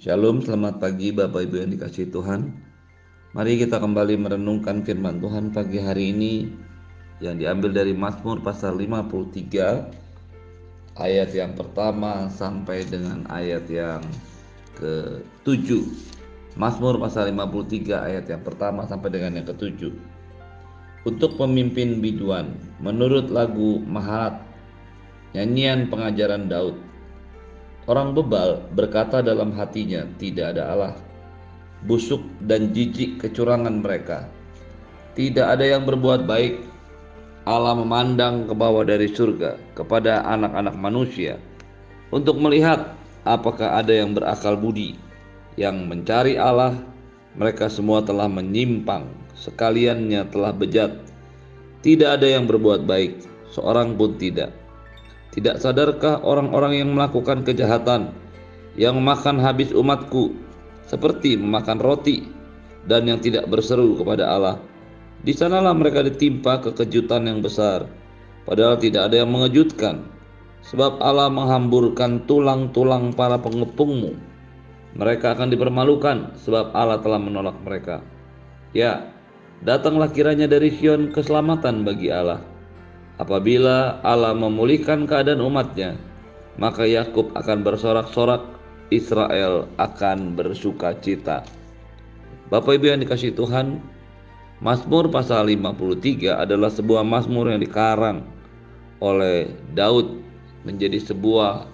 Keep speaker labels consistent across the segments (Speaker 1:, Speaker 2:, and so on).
Speaker 1: Shalom, selamat pagi Bapak Ibu yang dikasih Tuhan. Mari kita kembali merenungkan firman Tuhan pagi hari ini yang diambil dari Mazmur pasal 53 ayat yang pertama sampai dengan ayat yang ke-7. Mazmur pasal 53 ayat yang pertama sampai dengan yang ke-7. Untuk pemimpin biduan menurut lagu Mahat nyanyian pengajaran Daud Orang bebal berkata dalam hatinya, "Tidak ada Allah." Busuk dan jijik kecurangan mereka. Tidak ada yang berbuat baik. Allah memandang ke bawah dari surga kepada anak-anak manusia untuk melihat apakah ada yang berakal budi yang mencari Allah. Mereka semua telah menyimpang, sekaliannya telah bejat. Tidak ada yang berbuat baik, seorang pun tidak. Tidak sadarkah orang-orang yang melakukan kejahatan, yang makan habis umatku, seperti memakan roti, dan yang tidak berseru kepada Allah? Di sanalah mereka ditimpa kekejutan yang besar, padahal tidak ada yang mengejutkan, sebab Allah menghamburkan tulang-tulang para pengepungmu. Mereka akan dipermalukan, sebab Allah telah menolak mereka. Ya, datanglah kiranya dari Sion keselamatan bagi Allah Apabila Allah memulihkan keadaan umatnya, maka Yakub akan bersorak-sorak, Israel akan bersuka cita. Bapak Ibu yang dikasih Tuhan, Mazmur pasal 53 adalah sebuah mazmur yang dikarang oleh Daud menjadi sebuah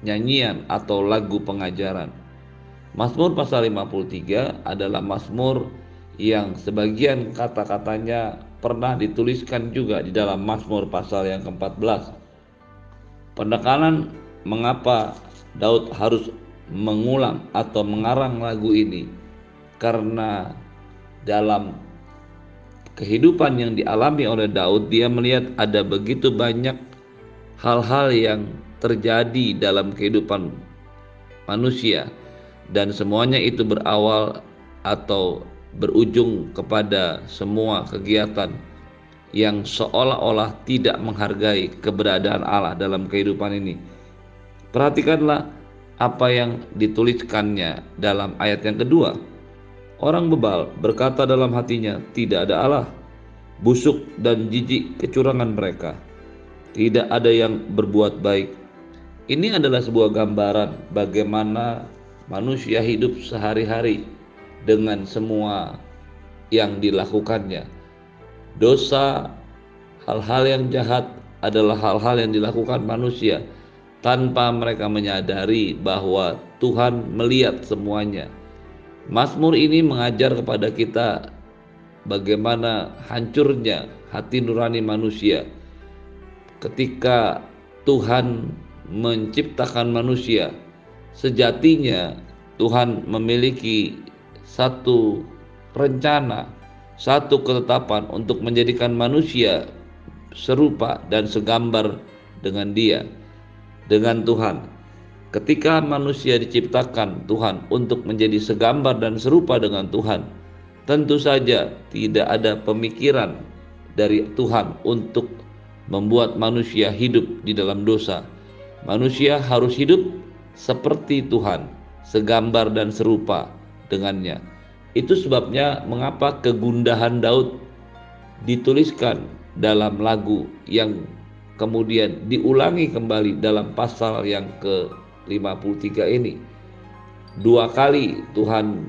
Speaker 1: nyanyian atau lagu pengajaran. Mazmur pasal 53 adalah mazmur yang sebagian kata-katanya pernah dituliskan juga di dalam Mazmur pasal yang ke-14. Penekanan mengapa Daud harus mengulang atau mengarang lagu ini karena dalam kehidupan yang dialami oleh Daud dia melihat ada begitu banyak hal-hal yang terjadi dalam kehidupan manusia dan semuanya itu berawal atau berujung kepada semua kegiatan yang seolah-olah tidak menghargai keberadaan Allah dalam kehidupan ini. Perhatikanlah apa yang dituliskannya dalam ayat yang kedua. Orang bebal berkata dalam hatinya, "Tidak ada Allah." Busuk dan jijik kecurangan mereka. Tidak ada yang berbuat baik. Ini adalah sebuah gambaran bagaimana manusia hidup sehari-hari dengan semua yang dilakukannya. Dosa, hal-hal yang jahat adalah hal-hal yang dilakukan manusia tanpa mereka menyadari bahwa Tuhan melihat semuanya. Mazmur ini mengajar kepada kita bagaimana hancurnya hati nurani manusia ketika Tuhan menciptakan manusia. Sejatinya Tuhan memiliki satu rencana, satu ketetapan untuk menjadikan manusia serupa dan segambar dengan Dia, dengan Tuhan. Ketika manusia diciptakan Tuhan untuk menjadi segambar dan serupa dengan Tuhan, tentu saja tidak ada pemikiran dari Tuhan untuk membuat manusia hidup di dalam dosa. Manusia harus hidup seperti Tuhan, segambar dan serupa dengannya. Itu sebabnya mengapa kegundahan Daud dituliskan dalam lagu yang kemudian diulangi kembali dalam pasal yang ke-53 ini. Dua kali Tuhan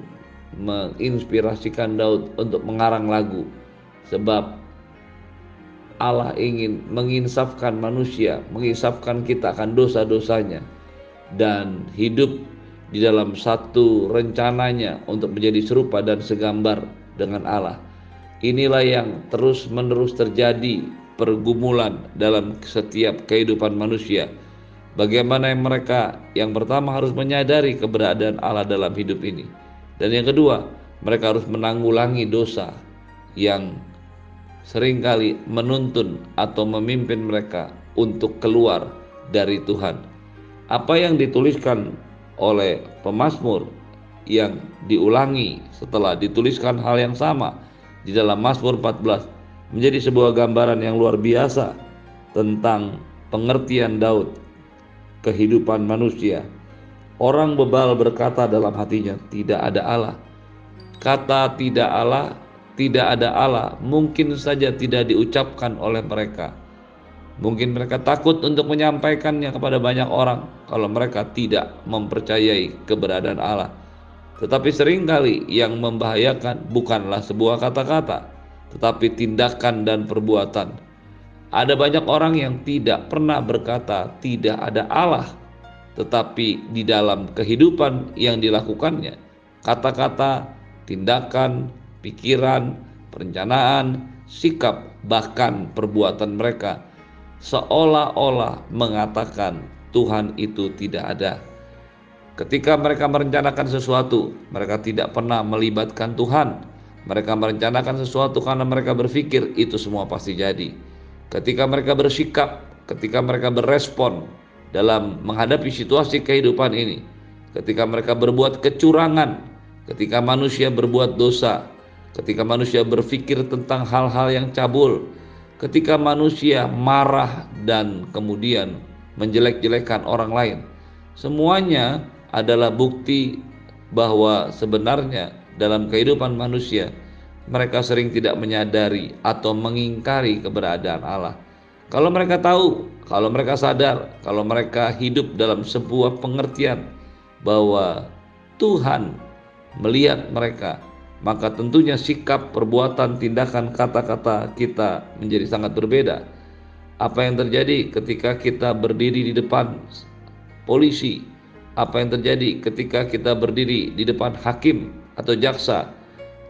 Speaker 1: menginspirasikan Daud untuk mengarang lagu sebab Allah ingin menginsafkan manusia, menginsafkan kita akan dosa-dosanya dan hidup di dalam satu rencananya untuk menjadi serupa dan segambar dengan Allah. Inilah yang terus-menerus terjadi pergumulan dalam setiap kehidupan manusia. Bagaimana yang mereka yang pertama harus menyadari keberadaan Allah dalam hidup ini. Dan yang kedua, mereka harus menanggulangi dosa yang sering kali menuntun atau memimpin mereka untuk keluar dari Tuhan. Apa yang dituliskan oleh pemazmur yang diulangi setelah dituliskan hal yang sama di dalam Mazmur 14 menjadi sebuah gambaran yang luar biasa tentang pengertian Daud kehidupan manusia Orang bebal berkata dalam hatinya, "Tidak ada Allah." Kata "tidak Allah", "tidak ada Allah" mungkin saja tidak diucapkan oleh mereka. Mungkin mereka takut untuk menyampaikannya kepada banyak orang kalau mereka tidak mempercayai keberadaan Allah. Tetapi sering kali yang membahayakan bukanlah sebuah kata-kata, tetapi tindakan dan perbuatan. Ada banyak orang yang tidak pernah berkata tidak ada Allah, tetapi di dalam kehidupan yang dilakukannya, kata-kata, tindakan, pikiran, perencanaan, sikap, bahkan perbuatan mereka seolah-olah mengatakan Tuhan itu tidak ada. Ketika mereka merencanakan sesuatu, mereka tidak pernah melibatkan Tuhan. Mereka merencanakan sesuatu karena mereka berpikir itu semua pasti jadi. Ketika mereka bersikap, ketika mereka berespon dalam menghadapi situasi kehidupan ini, ketika mereka berbuat kecurangan, ketika manusia berbuat dosa, ketika manusia berpikir tentang hal-hal yang cabul, ketika manusia marah dan kemudian menjelek-jelekan orang lain, semuanya adalah bukti bahwa sebenarnya dalam kehidupan manusia mereka sering tidak menyadari atau mengingkari keberadaan Allah. Kalau mereka tahu, kalau mereka sadar, kalau mereka hidup dalam sebuah pengertian bahwa Tuhan melihat mereka, maka tentunya sikap, perbuatan, tindakan, kata-kata kita menjadi sangat berbeda. Apa yang terjadi ketika kita berdiri di depan polisi apa yang terjadi ketika kita berdiri di depan hakim atau jaksa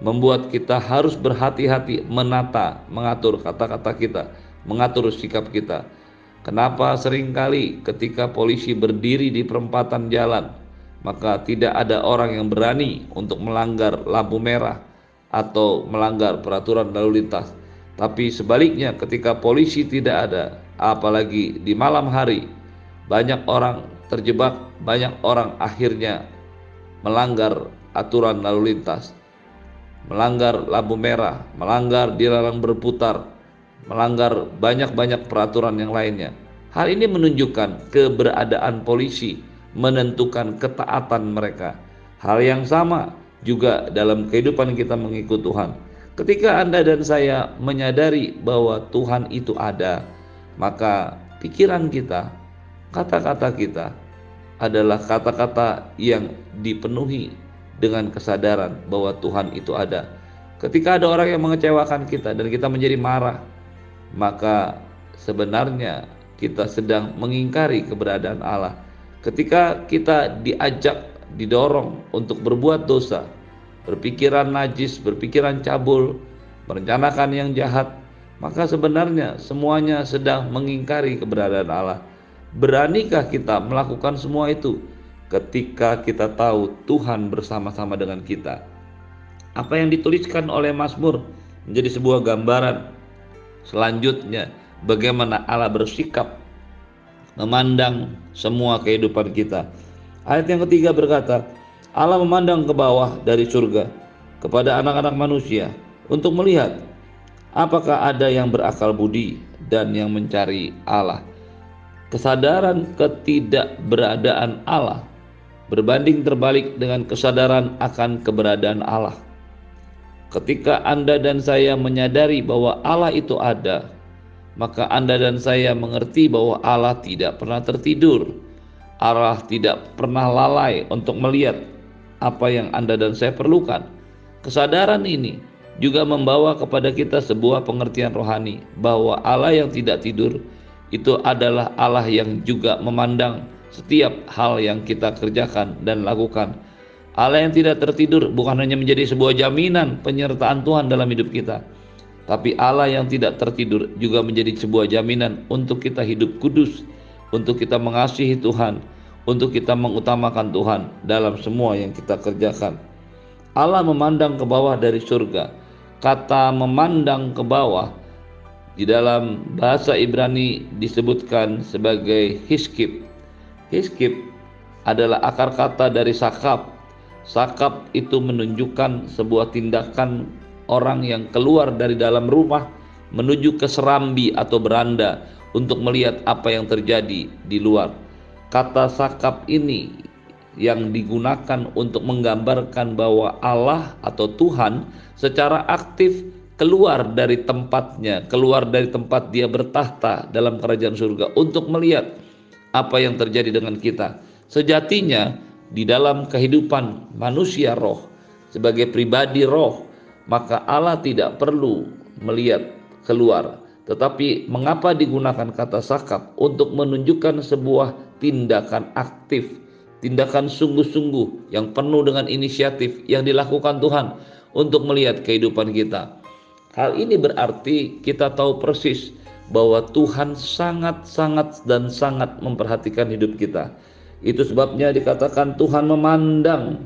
Speaker 1: membuat kita harus berhati-hati menata, mengatur kata-kata kita, mengatur sikap kita. Kenapa sering kali ketika polisi berdiri di perempatan jalan, maka tidak ada orang yang berani untuk melanggar lampu merah atau melanggar peraturan lalu lintas. Tapi sebaliknya ketika polisi tidak ada, apalagi di malam hari, banyak orang terjebak banyak orang akhirnya melanggar aturan lalu lintas, melanggar lampu merah, melanggar dilarang berputar, melanggar banyak-banyak peraturan yang lainnya. Hal ini menunjukkan keberadaan polisi menentukan ketaatan mereka. Hal yang sama juga dalam kehidupan kita mengikut Tuhan. Ketika Anda dan saya menyadari bahwa Tuhan itu ada, maka pikiran kita, kata-kata kita adalah kata-kata yang dipenuhi dengan kesadaran bahwa Tuhan itu ada. Ketika ada orang yang mengecewakan kita dan kita menjadi marah, maka sebenarnya kita sedang mengingkari keberadaan Allah. Ketika kita diajak, didorong untuk berbuat dosa, berpikiran najis, berpikiran cabul, merencanakan yang jahat, maka sebenarnya semuanya sedang mengingkari keberadaan Allah. Beranikah kita melakukan semua itu ketika kita tahu Tuhan bersama-sama dengan kita? Apa yang dituliskan oleh Mazmur menjadi sebuah gambaran selanjutnya bagaimana Allah bersikap memandang semua kehidupan kita. Ayat yang ketiga berkata, Allah memandang ke bawah dari surga kepada anak-anak manusia untuk melihat apakah ada yang berakal budi dan yang mencari Allah kesadaran ketidakberadaan Allah berbanding terbalik dengan kesadaran akan keberadaan Allah. Ketika Anda dan saya menyadari bahwa Allah itu ada, maka Anda dan saya mengerti bahwa Allah tidak pernah tertidur. Allah tidak pernah lalai untuk melihat apa yang Anda dan saya perlukan. Kesadaran ini juga membawa kepada kita sebuah pengertian rohani bahwa Allah yang tidak tidur itu adalah Allah yang juga memandang setiap hal yang kita kerjakan dan lakukan. Allah yang tidak tertidur bukan hanya menjadi sebuah jaminan penyertaan Tuhan dalam hidup kita, tapi Allah yang tidak tertidur juga menjadi sebuah jaminan untuk kita hidup kudus, untuk kita mengasihi Tuhan, untuk kita mengutamakan Tuhan dalam semua yang kita kerjakan. Allah memandang ke bawah dari surga. Kata memandang ke bawah di dalam bahasa Ibrani disebutkan sebagai hiskip. Hiskip adalah akar kata dari sakap. Sakap itu menunjukkan sebuah tindakan orang yang keluar dari dalam rumah menuju ke serambi atau beranda untuk melihat apa yang terjadi di luar. Kata sakap ini yang digunakan untuk menggambarkan bahwa Allah atau Tuhan secara aktif keluar dari tempatnya, keluar dari tempat dia bertahta dalam kerajaan surga untuk melihat apa yang terjadi dengan kita. Sejatinya di dalam kehidupan manusia roh sebagai pribadi roh, maka Allah tidak perlu melihat keluar. Tetapi mengapa digunakan kata sakap untuk menunjukkan sebuah tindakan aktif tindakan sungguh-sungguh yang penuh dengan inisiatif yang dilakukan Tuhan untuk melihat kehidupan kita. Hal ini berarti kita tahu persis bahwa Tuhan sangat-sangat dan sangat memperhatikan hidup kita. Itu sebabnya dikatakan Tuhan memandang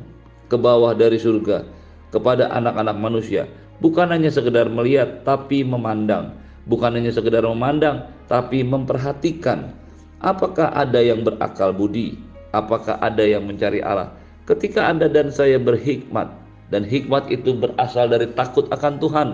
Speaker 1: ke bawah dari surga kepada anak-anak manusia. Bukan hanya sekedar melihat tapi memandang. Bukan hanya sekedar memandang tapi memperhatikan. Apakah ada yang berakal budi? apakah ada yang mencari Allah? Ketika Anda dan saya berhikmat dan hikmat itu berasal dari takut akan Tuhan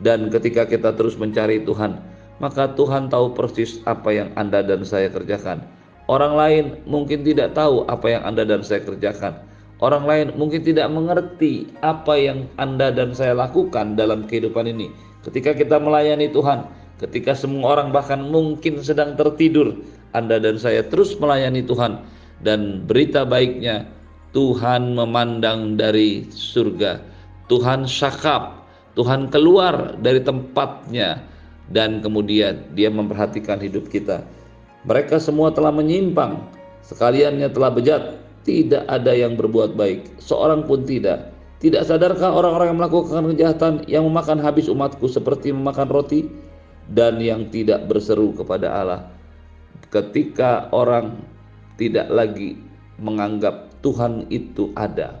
Speaker 1: dan ketika kita terus mencari Tuhan, maka Tuhan tahu persis apa yang Anda dan saya kerjakan. Orang lain mungkin tidak tahu apa yang Anda dan saya kerjakan. Orang lain mungkin tidak mengerti apa yang Anda dan saya lakukan dalam kehidupan ini. Ketika kita melayani Tuhan, ketika semua orang bahkan mungkin sedang tertidur, Anda dan saya terus melayani Tuhan dan berita baiknya Tuhan memandang dari surga. Tuhan syakap, Tuhan keluar dari tempatnya dan kemudian dia memperhatikan hidup kita. Mereka semua telah menyimpang, sekaliannya telah bejat, tidak ada yang berbuat baik, seorang pun tidak. Tidak sadarkah orang-orang yang melakukan kejahatan yang memakan habis umatku seperti memakan roti dan yang tidak berseru kepada Allah? Ketika orang tidak lagi menganggap Tuhan itu ada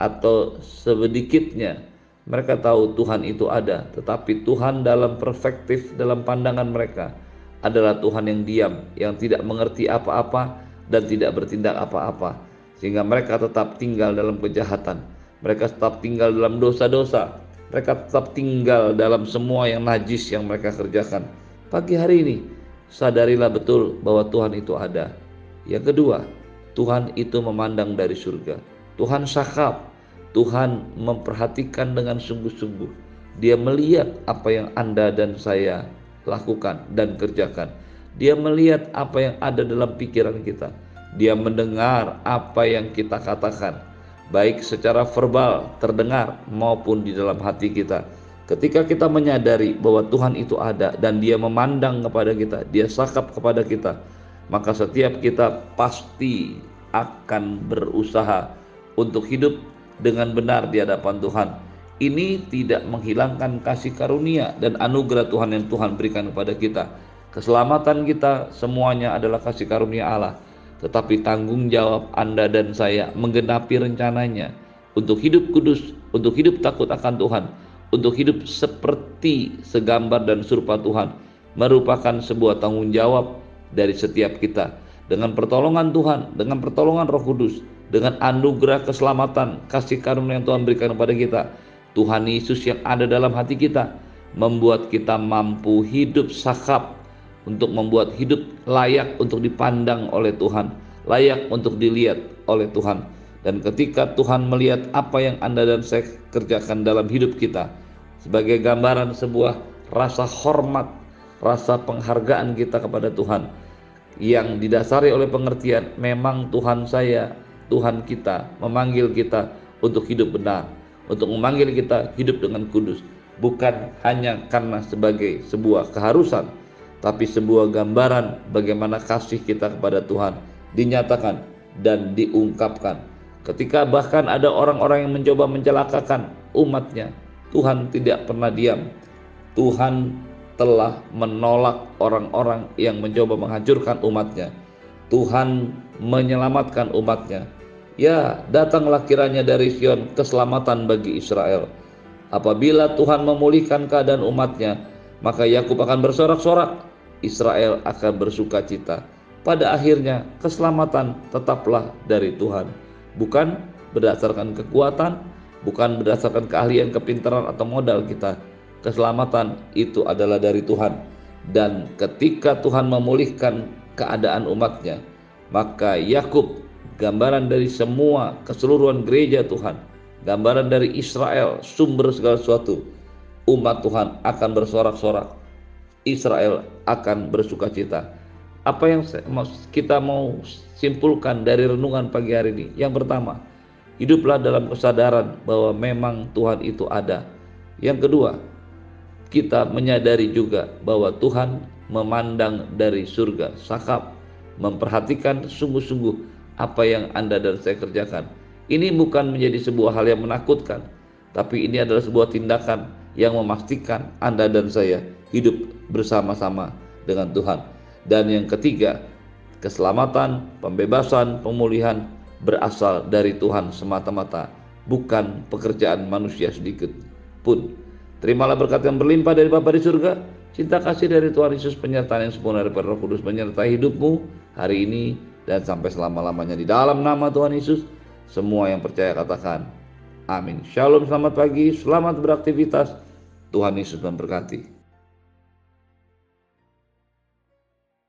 Speaker 1: atau sedikitnya mereka tahu Tuhan itu ada tetapi Tuhan dalam perspektif dalam pandangan mereka adalah Tuhan yang diam yang tidak mengerti apa-apa dan tidak bertindak apa-apa sehingga mereka tetap tinggal dalam kejahatan mereka tetap tinggal dalam dosa-dosa mereka tetap tinggal dalam semua yang najis yang mereka kerjakan pagi hari ini sadarilah betul bahwa Tuhan itu ada yang kedua, Tuhan itu memandang dari surga. Tuhan sakap, Tuhan memperhatikan dengan sungguh-sungguh. Dia melihat apa yang Anda dan saya lakukan dan kerjakan. Dia melihat apa yang ada dalam pikiran kita. Dia mendengar apa yang kita katakan, baik secara verbal terdengar maupun di dalam hati kita. Ketika kita menyadari bahwa Tuhan itu ada dan Dia memandang kepada kita, Dia sakap kepada kita, maka setiap kita pasti akan berusaha untuk hidup dengan benar di hadapan Tuhan. Ini tidak menghilangkan kasih karunia dan anugerah Tuhan yang Tuhan berikan kepada kita. Keselamatan kita semuanya adalah kasih karunia Allah. Tetapi tanggung jawab Anda dan saya menggenapi rencananya untuk hidup kudus, untuk hidup takut akan Tuhan, untuk hidup seperti segambar dan serupa Tuhan merupakan sebuah tanggung jawab dari setiap kita dengan pertolongan Tuhan, dengan pertolongan Roh Kudus, dengan anugerah keselamatan, kasih karunia yang Tuhan berikan kepada kita. Tuhan Yesus yang ada dalam hati kita membuat kita mampu hidup sakap untuk membuat hidup layak untuk dipandang oleh Tuhan, layak untuk dilihat oleh Tuhan. Dan ketika Tuhan melihat apa yang Anda dan saya kerjakan dalam hidup kita sebagai gambaran sebuah rasa hormat rasa penghargaan kita kepada Tuhan yang didasari oleh pengertian memang Tuhan saya, Tuhan kita memanggil kita untuk hidup benar, untuk memanggil kita hidup dengan kudus, bukan hanya karena sebagai sebuah keharusan, tapi sebuah gambaran bagaimana kasih kita kepada Tuhan dinyatakan dan diungkapkan. Ketika bahkan ada orang-orang yang mencoba mencelakakan umatnya, Tuhan tidak pernah diam. Tuhan telah menolak orang-orang yang mencoba menghancurkan umatnya. Tuhan menyelamatkan umatnya. Ya, datanglah kiranya dari Sion keselamatan bagi Israel. Apabila Tuhan memulihkan keadaan umatnya, maka Yakub akan bersorak-sorak, Israel akan bersuka cita. Pada akhirnya, keselamatan tetaplah dari Tuhan, bukan berdasarkan kekuatan, bukan berdasarkan keahlian, kepintaran, atau modal kita, keselamatan itu adalah dari Tuhan dan ketika Tuhan memulihkan keadaan umatnya maka Yakub gambaran dari semua keseluruhan gereja Tuhan, gambaran dari Israel, sumber segala sesuatu. Umat Tuhan akan bersorak-sorak, Israel akan bersuka cita. Apa yang kita mau simpulkan dari renungan pagi hari ini? Yang pertama, hiduplah dalam kesadaran bahwa memang Tuhan itu ada. Yang kedua, kita menyadari juga bahwa Tuhan memandang dari surga, sakap, memperhatikan sungguh-sungguh apa yang Anda dan saya kerjakan. Ini bukan menjadi sebuah hal yang menakutkan, tapi ini adalah sebuah tindakan yang memastikan Anda dan saya hidup bersama-sama dengan Tuhan. Dan yang ketiga, keselamatan, pembebasan, pemulihan berasal dari Tuhan semata-mata, bukan pekerjaan manusia sedikit pun. Terimalah berkat yang berlimpah dari Bapa di surga, cinta kasih dari Tuhan Yesus, penyertaan yang sempurna dari Roh Kudus menyertai hidupmu hari ini dan sampai selama-lamanya di dalam nama Tuhan Yesus. Semua yang percaya katakan amin. Shalom, selamat pagi, selamat beraktivitas. Tuhan Yesus memberkati.